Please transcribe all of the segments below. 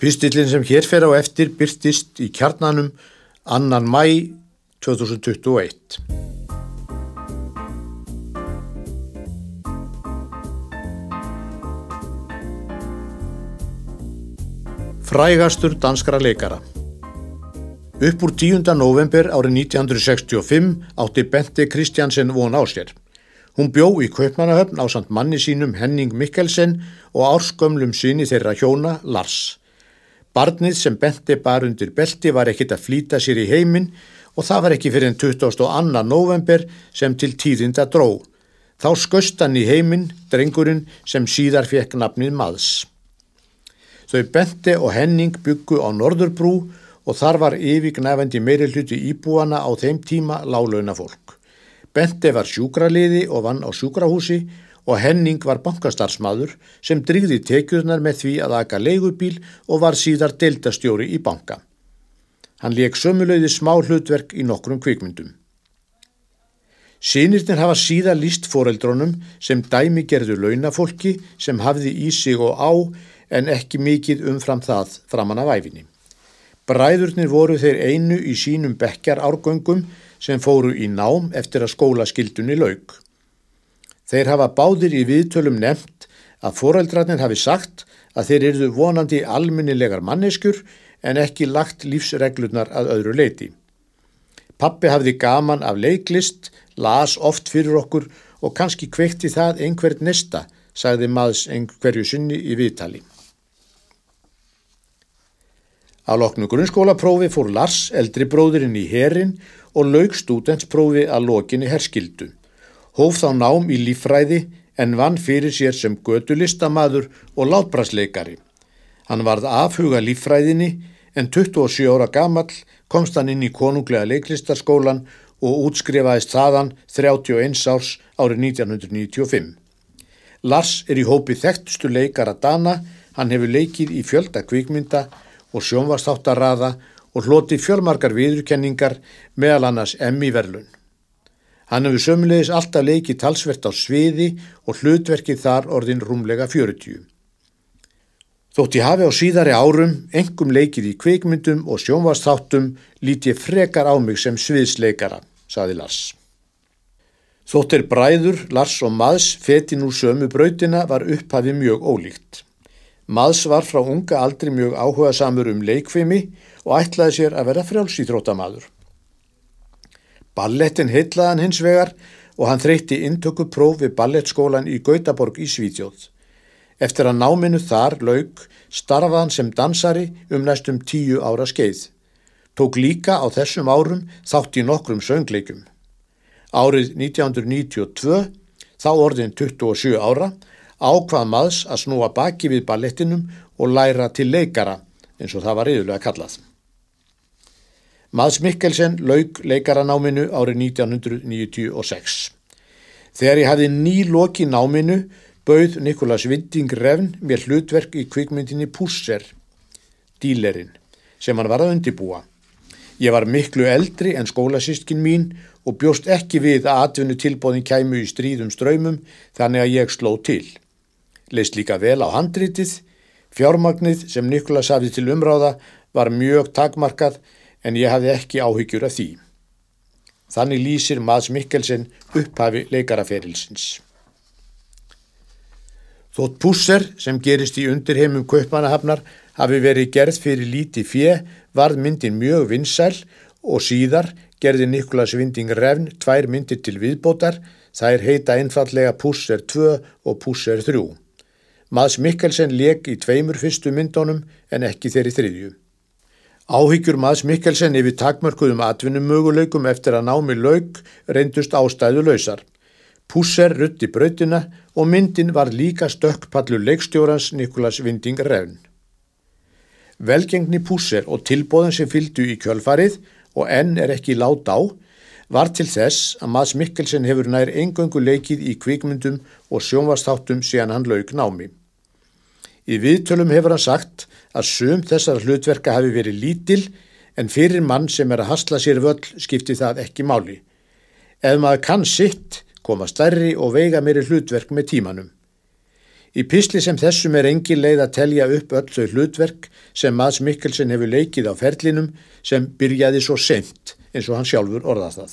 Pistillin sem hér fer á eftir byrtist í kjarnanum annan mæ 2021. Frægastur danskara leikara Upp úr 10. november árið 1965 átti Bente Kristjansen von á sér. Hún bjó í Kaupmannahöfn á samt manni sínum Henning Mikkelsen og árskömmlum síni þeirra hjóna Lars. Barnið sem benti bar undir belti var ekkit að flýta sér í heiminn og það var ekki fyrir en 22. november sem til tíðinda dró. Þá skust hann í heiminn, drengurinn sem síðar fekk nafnið maðs. Þau benti og Henning byggu á Norðurbrú og þar var yfirgnæfandi meiri hluti íbúana á þeim tíma lálauna fólk. Benti var sjúkraliði og vann á sjúkrahúsi og Henning var bankastarfsmaður sem drýði tekjurnar með því að aka leigubíl og var síðar deltastjóri í banka. Hann leik sömulauði smá hlutverk í nokkrum kvikmyndum. Sýnirnir hafa síðar líst foreldrónum sem dæmi gerðu launafólki sem hafði í sig og á en ekki mikið umfram það framann af æfinni. Bræðurnir voru þeir einu í sínum bekkjar árgöngum sem fóru í nám eftir að skólaskildunni laug. Þeir hafa báðir í viðtölum nefnt að foreldrarnir hafi sagt að þeir eruðu vonandi alminnilegar manneskur en ekki lagt lífsreglurnar að öðru leiti. Pappi hafði gaman af leiklist, las oft fyrir okkur og kannski kveikti það einhvert nesta, sagði maðs einhverju synni í viðtali. Á loknu grunnskólaprófi fór Lars, eldri bróðurinn í herin og laug stúdentsprófi að lokinni herskildu hóf þá nám í lífræði en vann fyrir sér sem gödulistamadur og látbrasleikari. Hann varð afhuga lífræðinni en 27 ára gamall komst hann inn í konunglega leiklistarskólan og útskrifaðist þaðan 31 árs árið 1995. Lars er í hópi þekktustu leikara Dana, hann hefur leikið í fjölda kvikmynda og sjónvastáttarraða og hloti fjölmarkar viðurkenningar meðal annars Emmi Verlun. Hann hefur sömulegis alltaf leikið talsvert á sviði og hlutverkið þar orðin rúmlega 40. Þótt ég hafi á síðari árum engum leikið í kveikmyndum og sjónvastáttum lít ég frekar á mig sem sviðsleikara, saði Lars. Þótt er bræður, Lars og Mads fetin úr sömu brautina var upphafið mjög ólíkt. Mads var frá unga aldri mjög áhuga samur um leikfimi og ætlaði sér að vera frjálsýþróttamaður. Ballettin heitlaðan hins vegar og hann þreytti intöku próf við ballettskólan í Gautaborg í Svítjóð. Eftir að náminu þar laug starfað hann sem dansari um næstum tíu ára skeið. Tók líka á þessum árum þátt í nokkrum söngleikum. Árið 1992, þá orðin 27 ára, ákvað maðs að snúa baki við ballettinum og læra til leikara eins og það var yfirlega kallað. Mads Mikkelsen laug leikaranáminu árið 1996. Þegar ég hafði ný loki náminu bauð Nikolas Winding Revn mér hlutverk í kvikmyndinni Pusser, dílerinn, sem hann var að undibúa. Ég var miklu eldri en skólasískin mín og bjóst ekki við að atvinnu tilbóðin kæmu í stríðum ströymum þannig að ég sló til. Leist líka vel á handritið, fjármagnið sem Nikolas hafði til umráða var mjög takmarkað en ég hafði ekki áhyggjur af því. Þannig lýsir Mads Mikkelsen upphafi leikaraferilsins. Þótt Pusser sem gerist í undirheimum Kaupmannahafnar hafi verið gerð fyrir líti fjö varð myndin mjög vinsæl og síðar gerði Nikolas Vinding Revn tvær myndir til viðbótar, það er heita einfallega Pusser 2 og Pusser 3. Mads Mikkelsen leik í tveimur fyrstu myndunum en ekki þeirri þriðju. Áhyggjur maðs Mikkelsen yfir takmörkuðum atvinnumöguleikum eftir að námi laug reyndust ástæðu lausar. Pusser rutti brautina og myndin var líka stökkpallur leikstjórans Nikolas Vinding Revn. Velgengni Pusser og tilbóðan sem fylgdu í kjölfarið og enn er ekki lát á var til þess að maðs Mikkelsen hefur nær engöngu leikið í kvikmyndum og sjónvastáttum síðan hann laug námi. Í viðtölum hefur hann sagt að sum þessar hlutverka hafi verið lítil en fyrir mann sem er að hasla sér völl skipti það ekki máli. Ef maður kann sitt koma stærri og veiga meiri hlutverk með tímanum. Í pisli sem þessum er engin leið að telja upp öll þau hlutverk sem Mads Mikkelsen hefur leikið á ferlinum sem byrjaði svo sent eins og hann sjálfur orðað það.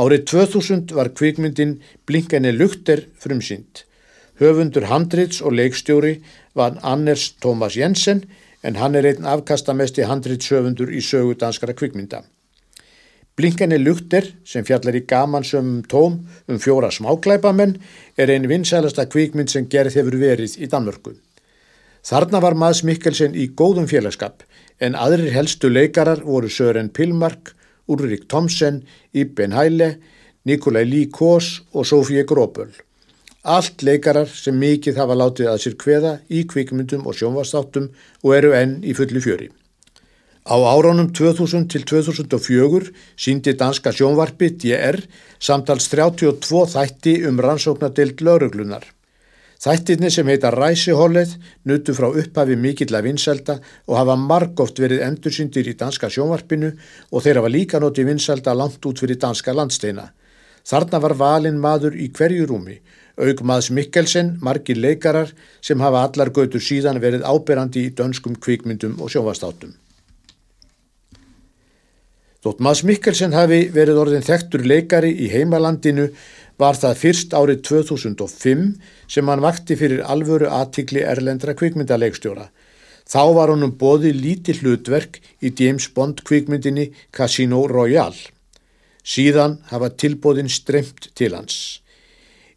Árið 2000 var kvikmyndin Blinkeni Lukter frumsynd. Höfundur handrits og leikstjóri var Anders Thomas Jensen en hann er einn afkastamesti handritshöfundur í sögu danskara kvikmynda. Blinkenni Lukter sem fjallar í gamansömmum tóm um fjóra smáklæpamenn er einn vinsælasta kvikmynd sem gerð hefur verið í Danmörku. Þarna var Mads Mikkelsen í góðum félagskap en aðrir helstu leikarar voru Sören Pilmark, Ulrik Thomsen, Iben Heile, Nikolai Líkós og Sofie Gróböl. Allt leikarar sem mikið hafa látið að sér kveða í kvikmyndum og sjónvastáttum og eru enn í fulli fjöri. Á áránum 2000 til 2004 síndi danska sjónvarpi DR samtals 32 þætti um rannsóknadild lauruglunar. Þættirni sem heita Ræsihollið nutu frá upphafi mikill að vinselda og hafa margóft verið endursyndir í danska sjónvarpinu og þeirra var líka noti vinselda langt út fyrir danska landsteina. Þarna var valin maður í hverju rúmi, auk maðs Mikkelsen, margir leikarar sem hafa allar götur síðan verið áberandi í dönskum kvikmyndum og sjónvastáttum. Þótt Mads Mikkelsen hafi verið orðin þektur leikari í heimalandinu var það fyrst árið 2005 sem hann vakti fyrir alvöru aðtikli erlendra kvikmyndaleikstjóra. Þá var honum bóði lítið hlutverk í James Bond kvikmyndinni Casino Royale. Síðan hafa tilbóðin stremt til hans.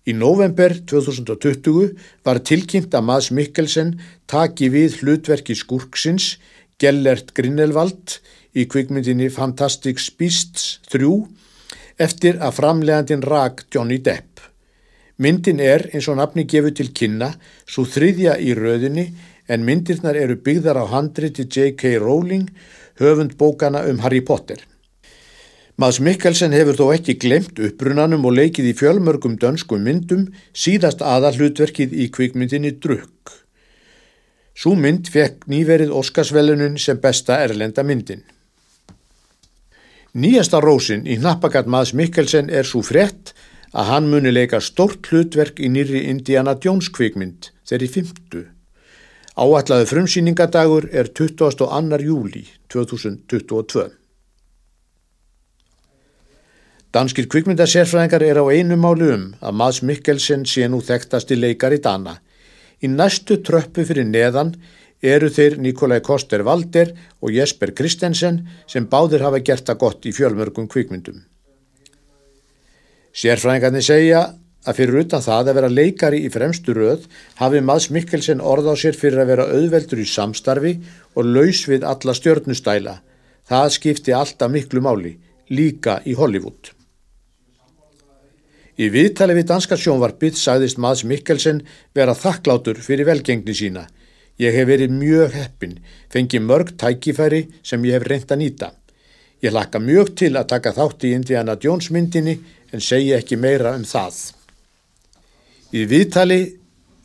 Í november 2020 var tilkynnt að Mads Mikkelsen taki við hlutverki skurksins Gellert Grindelwald í kvikmyndinni Fantastic Beasts 3 eftir að framlegandin rak Johnny Depp. Myndin er, eins og nafni gefur til kynna, svo þriðja í röðinni en myndirnar eru byggðar á handriti J.K. Rowling, höfund bókana um Harry Potter. Mads Mikkelsen hefur þó ekki glemt upprunanum og leikið í fjölmörgum dönskum myndum síðast aða hlutverkið í kvikmyndinni Drukk. Sú mynd fekk nýverið Óskarsvelunum sem besta erlenda myndin. Nýjasta rósin í hnappagat maðs Mikkelsen er svo frett að hann muni leika stort hlutverk í nýri Indiana Jones kvikmynd þeirri fymtu. Áallaðu frumsýningadagur er 22. júli 2022. Danskir kvikmyndasérfræðingar er á einu málu um að Mads Mikkelsen sé nú þekktasti leikar í Dana. Í næstu tröppu fyrir neðan eru þeir Nikolai Koster-Valder og Jesper Kristensen sem báðir hafa gert það gott í fjölmörgum kvikmyndum. Sérfræðingarnir segja að fyrir utan það að vera leikari í fremstu röð hafi Mads Mikkelsen orð á sér fyrir að vera auðveldur í samstarfi og laus við alla stjörnustæla. Það skipti alltaf miklu máli, líka í Hollywood. Í viðtali við danska sjónvarpið sagðist Mads Mikkelsen vera þakklátur fyrir velgengni sína Ég hef verið mjög heppin, fengið mörg tækifæri sem ég hef reynd að nýta. Ég lakka mjög til að taka þátt í Indiana Jones myndinni en segja ekki meira um það. Í viðtali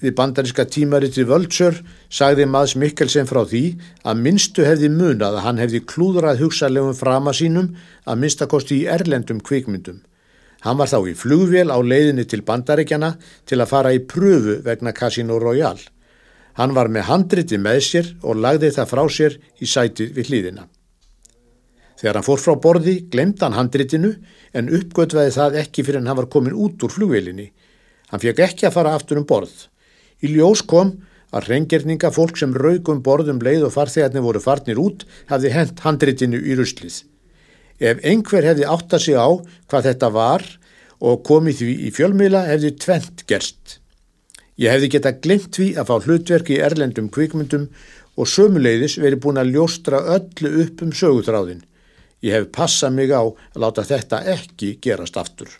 við bandaríska tímariti Völdsör sagði Mads Mikkelsen frá því að minnstu hefði munað að hann hefði klúðrað hugsalegum frama sínum að minnstakosti í erlendum kvikmyndum. Hann var þá í flugvél á leiðinni til bandaríkjana til að fara í pröfu vegna Casino Royale. Hann var með handriti með sér og lagði það frá sér í sætið við hlýðina. Þegar hann fór frá borði glemta hann handritinu en uppgötvaði það ekki fyrir hann var komin út úr flugvelinni. Hann fekk ekki að fara aftur um borð. Í ljós kom að reyngerninga fólk sem raugum borðum leið og farþegarnir voru farnir út hafði hent handritinu í ruslið. Ef einhver hefði átt að sig á hvað þetta var og komið því í fjölmiðla hefði tvent gerst. Ég hefði geta glimt því að fá hlutverk í erlendum kvikmyndum og sömuleiðis verið búin að ljóstra öllu upp um sögutráðin. Ég hef passað mig á að láta þetta ekki gerast aftur.